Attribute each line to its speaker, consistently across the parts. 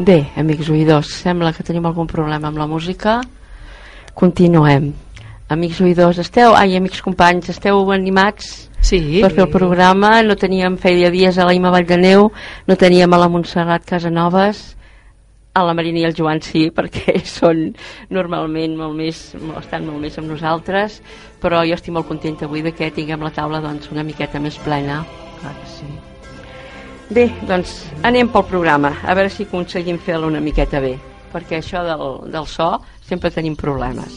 Speaker 1: Bé, amics oïdors, sembla que tenim algun problema amb la música. Continuem. Amics oïdors, esteu... Ai, amics companys, esteu animats
Speaker 2: Sí.
Speaker 1: per fer el programa? No teníem feia dies a la Ima Vall de Neu, no teníem a la Montserrat Casanovas, a la Marina i el Joan sí, perquè són normalment molt més, estan molt més amb nosaltres, però jo estic molt contenta avui de que tinguem la taula doncs, una miqueta més plena. Clar que sí. Bé, doncs anem pel programa, a veure si aconseguim fer-lo una miqueta bé, perquè això del, del so sempre tenim problemes.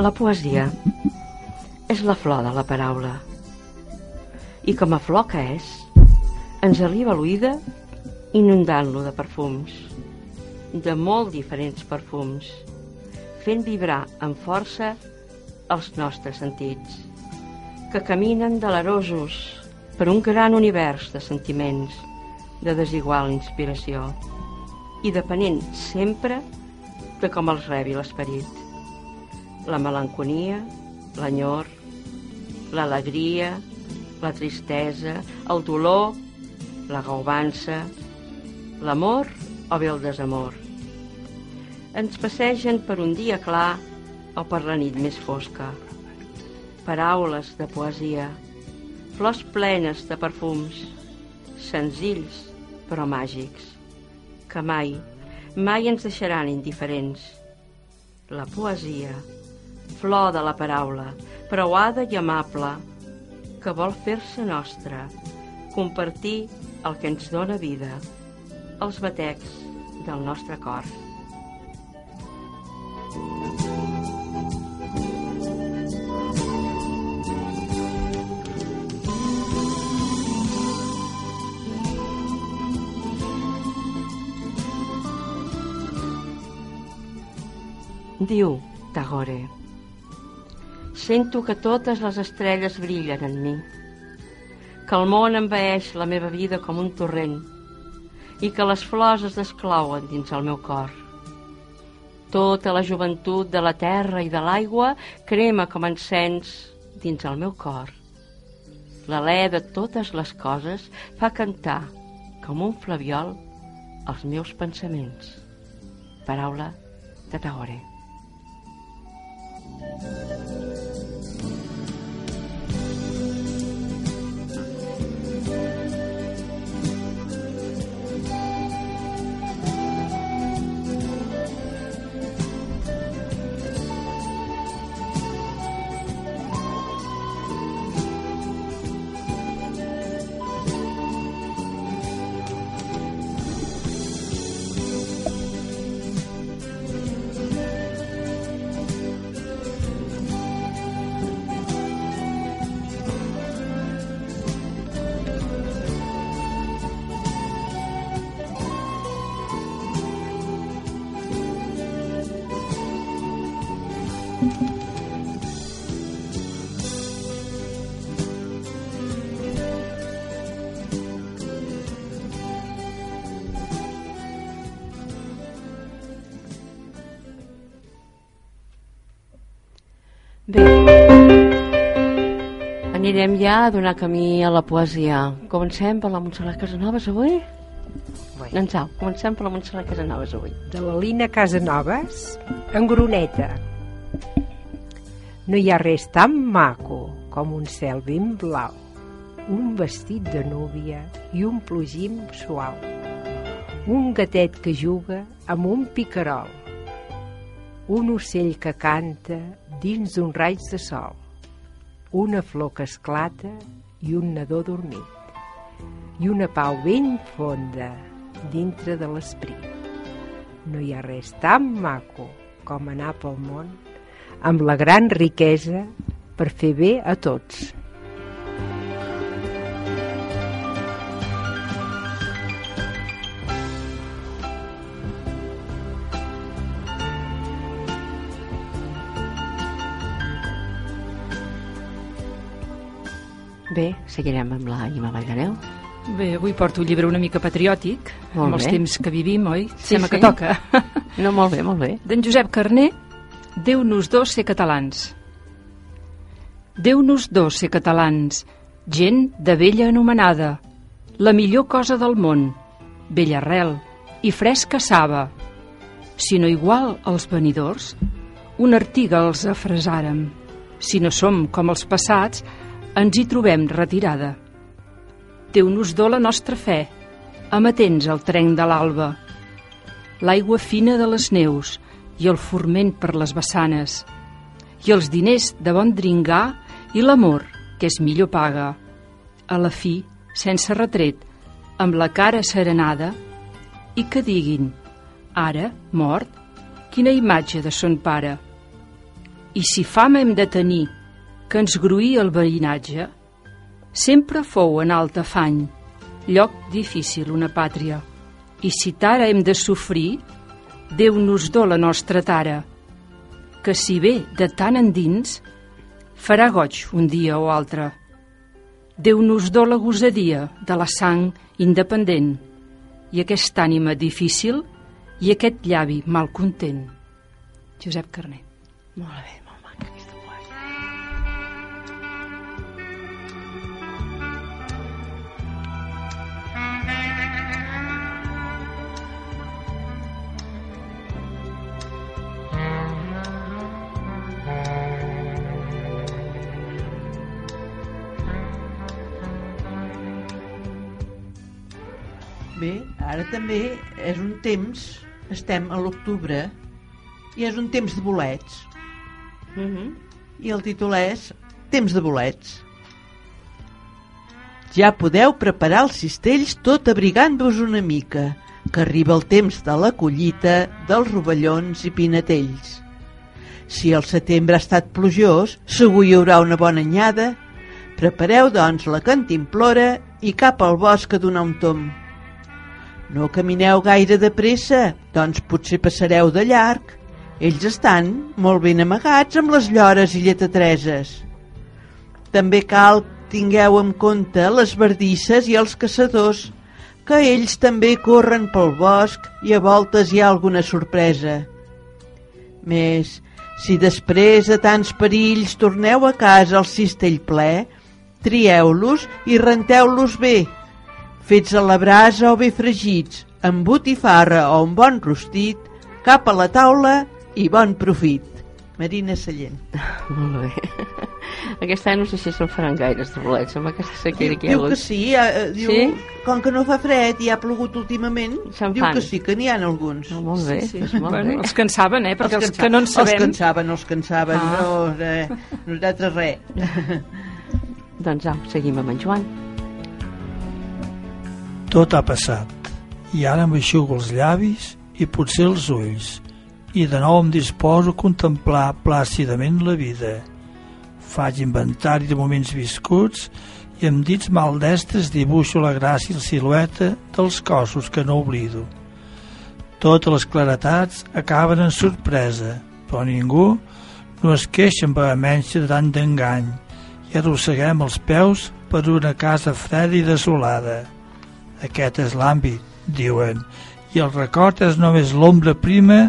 Speaker 1: La poesia és la flor de la paraula i com a flor que és, ens arriba a l'oïda inundant-lo de perfums, de molt diferents perfums, fent vibrar amb força els nostres sentits, que caminen delerosos per un gran univers de sentiments, de desigual inspiració, i depenent sempre de com els rebi l'esperit. La melanconia, l'enyor, l'alegria, la tristesa, el dolor, la gaubança, l'amor o bé el desamor. Ens passegen per un dia clar o per la nit més fosca. Paraules de poesia, flors plenes de perfums, senzills però màgics, que mai, mai ens deixaran indiferents. La poesia, flor de la paraula, preuada i amable, que vol fer-se nostra, compartir el que ens dóna vida, els batecs del nostre cor. Diu Tagore Sento que totes les estrelles brillen en mi, que el món envaeix la meva vida com un torrent i que les flors es desclouen dins el meu cor. Tota la joventut de la terra i de l'aigua crema com encens dins el meu cor. L'alè de totes les coses fa cantar com un flaviol els meus pensaments. Paraula de Tagore. Anirem ja a donar camí a la poesia. Comencem per la Montserrat Casanovas avui?
Speaker 2: Bé.
Speaker 1: Doncs au, comencem per la Montserrat Casanovas avui.
Speaker 2: de la Lina Casanovas, en Groneta. No hi ha res tan maco com un cel ben blau, un vestit de núvia i un plogim suau. Un gatet que juga amb un picarol. Un ocell que canta dins d'un raig de sol. Una flor que esclata i un nadó dormit. I una pau ben fonda dintre de l'esperit. No hi ha res tan maco com anar pel món amb la gran riquesa per fer bé a tots.
Speaker 1: Bé, seguirem amb la Ima.
Speaker 3: Bé, avui porto un llibre una mica patriòtic,
Speaker 1: Molt
Speaker 3: amb els
Speaker 1: bé.
Speaker 3: temps que vivim, oi?
Speaker 1: Sí,
Speaker 3: Sembla
Speaker 1: sí.
Speaker 3: que toca.
Speaker 1: No, molt bé, molt bé.
Speaker 3: D'en Josep Carné, Déu-nos dos ser catalans. Déu-nos dos ser catalans, gent de vella anomenada, la millor cosa del món, bella arrel i fresca saba. Si no igual als venidors, una artiga els afresàrem. Si no som com els passats, ens hi trobem retirada. Déu-nos do la nostra fe, amatents al trenc de l'alba, l'aigua fina de les neus i el forment per les vessanes, i els diners de bon dringar i l'amor, que és millor paga. A la fi, sense retret, amb la cara serenada, i que diguin, ara, mort, quina imatge de son pare. I si fama hem de tenir que ens gruï el veïnatge, sempre fou en alt afany, lloc difícil una pàtria. I si tara hem de sofrir, Déu nos do la nostra tara, que si ve de tant endins, farà goig un dia o altre. Déu nos do la gosadia de la sang independent i aquesta ànima difícil i aquest llavi mal content. Josep Carné.
Speaker 1: Molt bé,
Speaker 4: Bé, ara també és un temps, estem a l'octubre, i és un temps de bolets.
Speaker 1: Mhm.
Speaker 4: I el títol és Temps de bolets. Ja podeu preparar els cistells tot abrigant-vos una mica, que arriba el temps de la collita dels rovellons i pinetells. Si el setembre ha estat plujós, segur hi haurà una bona anyada. Prepareu, doncs, la cantimplora i cap al bosc a donar un tom. No camineu gaire de pressa, doncs potser passareu de llarg. Ells estan molt ben amagats amb les llores i lletatreses. També cal tingueu en compte les verdisses i els caçadors, que ells també corren pel bosc i a voltes hi ha alguna sorpresa. Més, si després de tants perills torneu a casa al cistell ple, trieu-los i renteu-los bé, fets a la brasa o bé fregits, amb botifarra o un bon rostit, cap a la taula i bon profit. Marina Sallent.
Speaker 1: Molt bé. Aquest any no sé si se'n faran gaires de bolets, amb aquesta sequera que hi ha
Speaker 4: Diu que sí, eh, diu,
Speaker 1: Sí?
Speaker 4: com que no fa fred i ha plogut últimament, diu que sí, que n'hi ha alguns.
Speaker 1: No, molt bé, sí, sí. molt
Speaker 3: bueno,
Speaker 1: bé.
Speaker 3: els que en saben, eh? Perquè els,
Speaker 4: cansa-
Speaker 3: que no en sabem...
Speaker 4: Els que en saben, els que en saben,
Speaker 3: Ah.
Speaker 4: no, eh, nosaltres res.
Speaker 1: Doncs au, seguim amb en Joan.
Speaker 5: Tot ha passat, i ara m'aixugo els llavis i potser els ulls, i de nou em disposo a contemplar plàcidament la vida. Faig inventari de moments viscuts i amb dits maldestres dibuixo la gràcia i la silueta dels cossos que no oblido. Totes les claretats acaben en sorpresa, però ningú no es queixa amb vehemència de tant d'engany i arrosseguem els peus per una casa freda i desolada. Aquest és l'àmbit, diuen, i el record és només l'ombra prima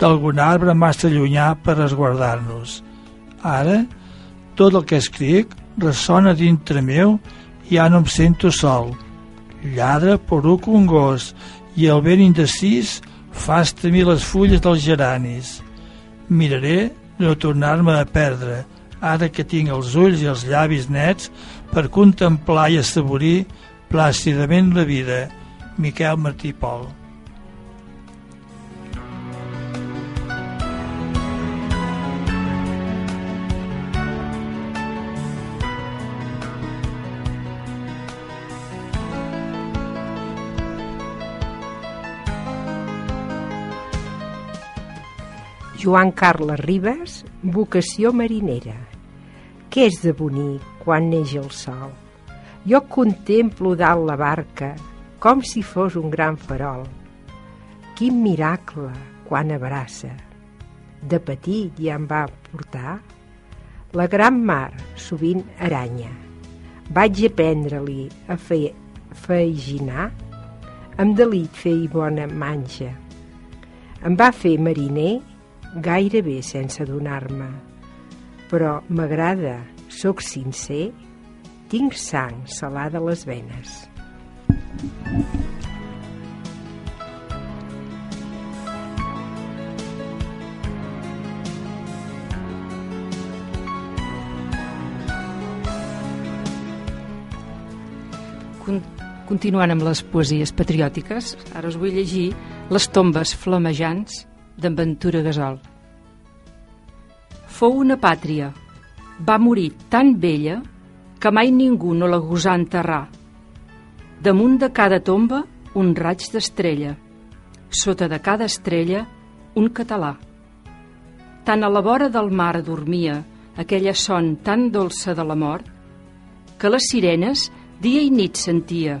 Speaker 5: d'algun arbre massa llunyà per esguardar-nos. Ara, tot el que escric ressona dintre meu i ja no em sento sol. Lladra poruc un gos i el vent indecis fa estamir les fulles dels geranis. Miraré no tornar-me a perdre, ara que tinc els ulls i els llavis nets per contemplar i assaborir plàcidament la vida. Miquel Martí Pol.
Speaker 2: Joan Carles Ribes, vocació marinera. Què és de bonic quan neix el sol? Jo contemplo dalt la barca com si fos un gran farol. Quin miracle quan abraça. De petit ja em va portar la gran mar sovint aranya. Vaig aprendre-li a fer feiginar, amb delit fer bona manja. Em va fer mariner gairebé sense donar-me. Però m'agrada, sóc sincer, tinc sang salada a les venes.
Speaker 3: Con continuant amb les poesies patriòtiques, ara us vull llegir Les tombes flamejants d'en Ventura Gasol. Fou una pàtria. Va morir tan vella que mai ningú no la gosà enterrar. Damunt de cada tomba, un raig d'estrella. Sota de cada estrella, un català. Tant a la vora del mar dormia aquella son tan dolça de la mort que les sirenes dia i nit sentia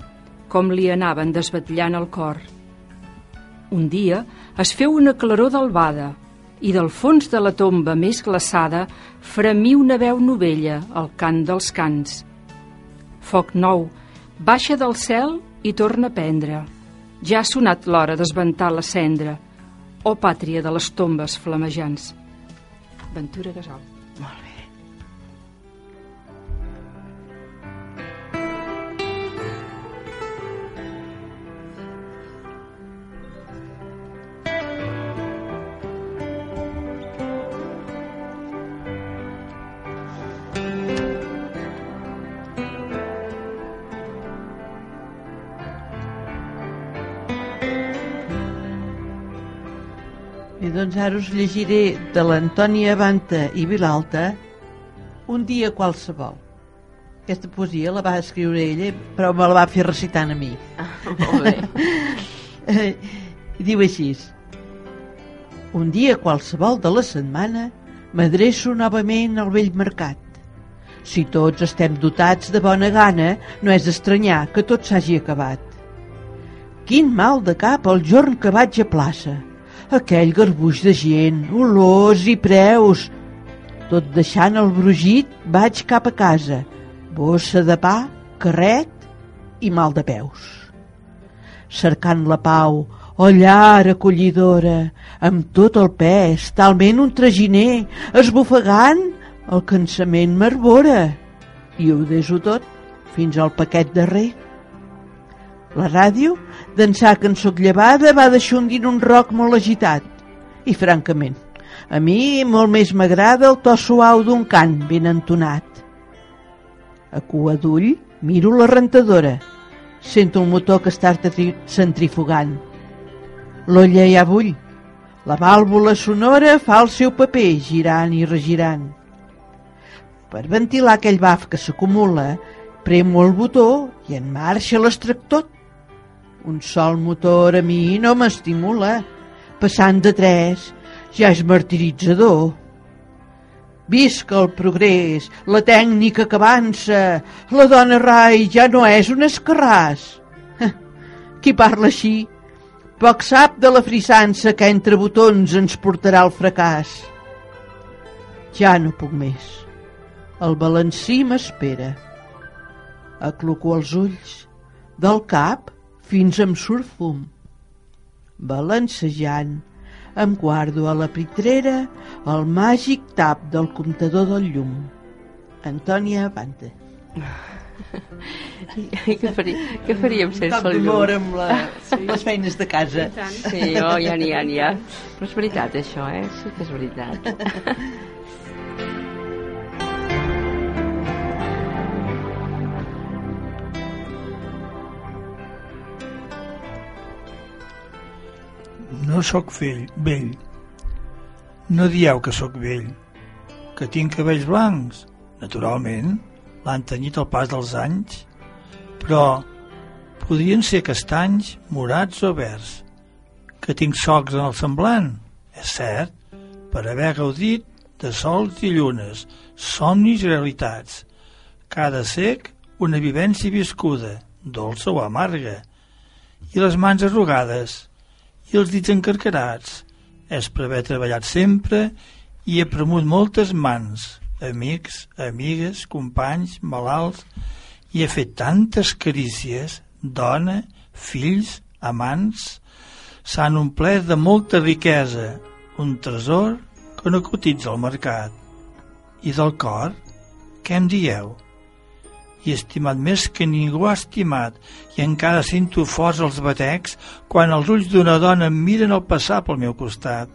Speaker 3: com li anaven desvetllant el cor. Un dia es feu una claror d'albada i del fons de la tomba més glaçada fremí una veu novella al cant dels cants. Foc nou, baixa del cel i torna a prendre. Ja ha sonat l'hora d'esventar la cendra, o pàtria de les tombes flamejants. Ventura Gasol.
Speaker 4: Doncs ara us llegiré de l'Antònia Banta i Vilalta un dia qualsevol. Aquesta poesia la va escriure ella, però me la va fer recitant a mi.
Speaker 1: Molt bé.
Speaker 4: Diu així. Un dia qualsevol de la setmana m'adreço novament al vell mercat. Si tots estem dotats de bona gana, no és d'estranyar que tot s'hagi acabat. Quin mal de cap el jorn que vaig a plaça. Aquell garbuix de gent, olors i preus. Tot deixant el brugit, vaig cap a casa. Bossa de pa, carret i mal de peus cercant la pau, o llar acollidora, amb tot el pes, talment un traginer, esbufegant, el cansament m'arbora, i ho deso tot fins al paquet darrer. La ràdio, d'ençà que en soc llevada, va deixondint un roc molt agitat. I, francament, a mi molt més m'agrada el to suau d'un cant ben entonat. A cua d'ull miro la rentadora, Sento el motor que està tri- centrifugant. L'olla ja bull. La vàlvula sonora fa el seu paper, girant i regirant. Per ventilar aquell baf que s'acumula, premo el botó i en marxa l'extractor. Un sol motor a mi no m'estimula. Passant de tres ja és martiritzador. Visca el progrés, la tècnica que avança, la dona rai ja no és un escarràs. Qui parla així poc sap de la frisança que entre botons ens portarà el fracàs. Ja no puc més. El balancí m'espera. Acloco els ulls, del cap fins em surt fum. Balancejant, em guardo a la pitrera el màgic tap del comptador del llum. Antònia Banta.
Speaker 1: I, i què, faria, què faríem sense el llum?
Speaker 4: d'humor amb la, les feines de casa.
Speaker 1: Sí, oh, ja n'hi ha, n'hi ha. Però és veritat, això, eh? Sí que és veritat.
Speaker 5: No sóc vell, vell. No dieu que sóc vell. Que tinc cabells blancs? Naturalment, l'han tenyit al pas dels anys. Però podrien ser castanys, morats o verds. Que tinc socs en el semblant? És cert, per haver gaudit de sols i llunes, somnis i realitats. Cada sec, una vivència viscuda, dolça o amarga. I les mans arrugades, i els dits encarcarats. És per haver treballat sempre i he premut moltes mans, amics, amigues, companys, malalts, i he fet tantes carícies, dona, fills, amants, s'han omplert de molta riquesa, un tresor que no cotitza al mercat. I del cor, què em dieu? I estimat més que ningú ha estimat i encara sento forts els batecs quan els ulls d'una dona em miren al passar pel meu costat.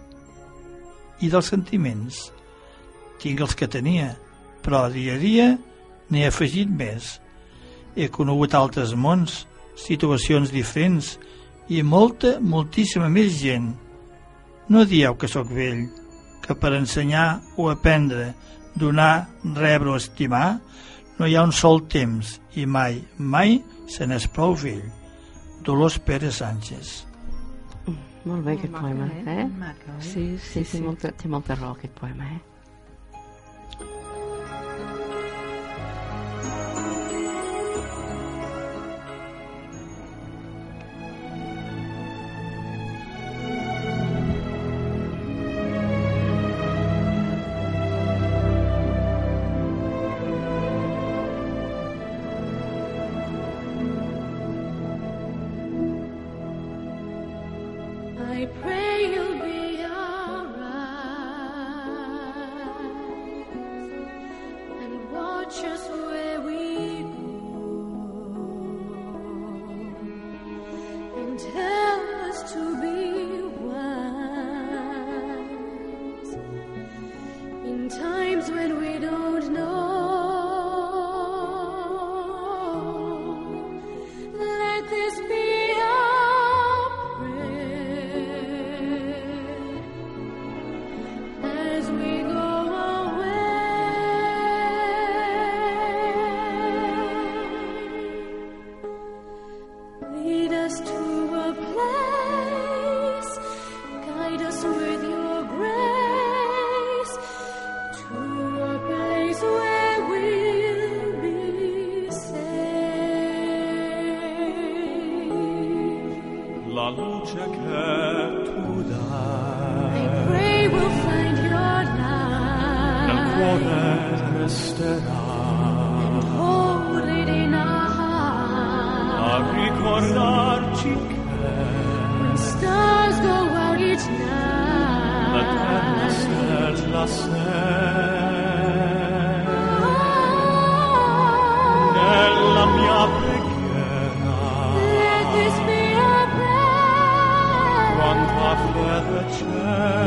Speaker 5: I dels sentiments? Tinc els que tenia, però dia a dia n'he afegit més. He conegut altres mons, situacions diferents i molta, moltíssima més gent. No dieu que sóc vell, que per ensenyar o aprendre, donar, rebre o estimar, no hi ha un sol temps i mai, mai se n'és prou vell. Dolors Pérez Sánchez.
Speaker 1: Molt bé, aquest poema, eh?
Speaker 4: Maca, oi?
Speaker 1: Sí, sí, té, molta, té molta raó, aquest poema, eh?
Speaker 6: I pray we'll find your light.
Speaker 7: nel cuore resterà
Speaker 6: and hold it in our
Speaker 7: a
Speaker 6: heart.
Speaker 7: ricordarci che
Speaker 6: When stars go out each night.
Speaker 7: stella sei church.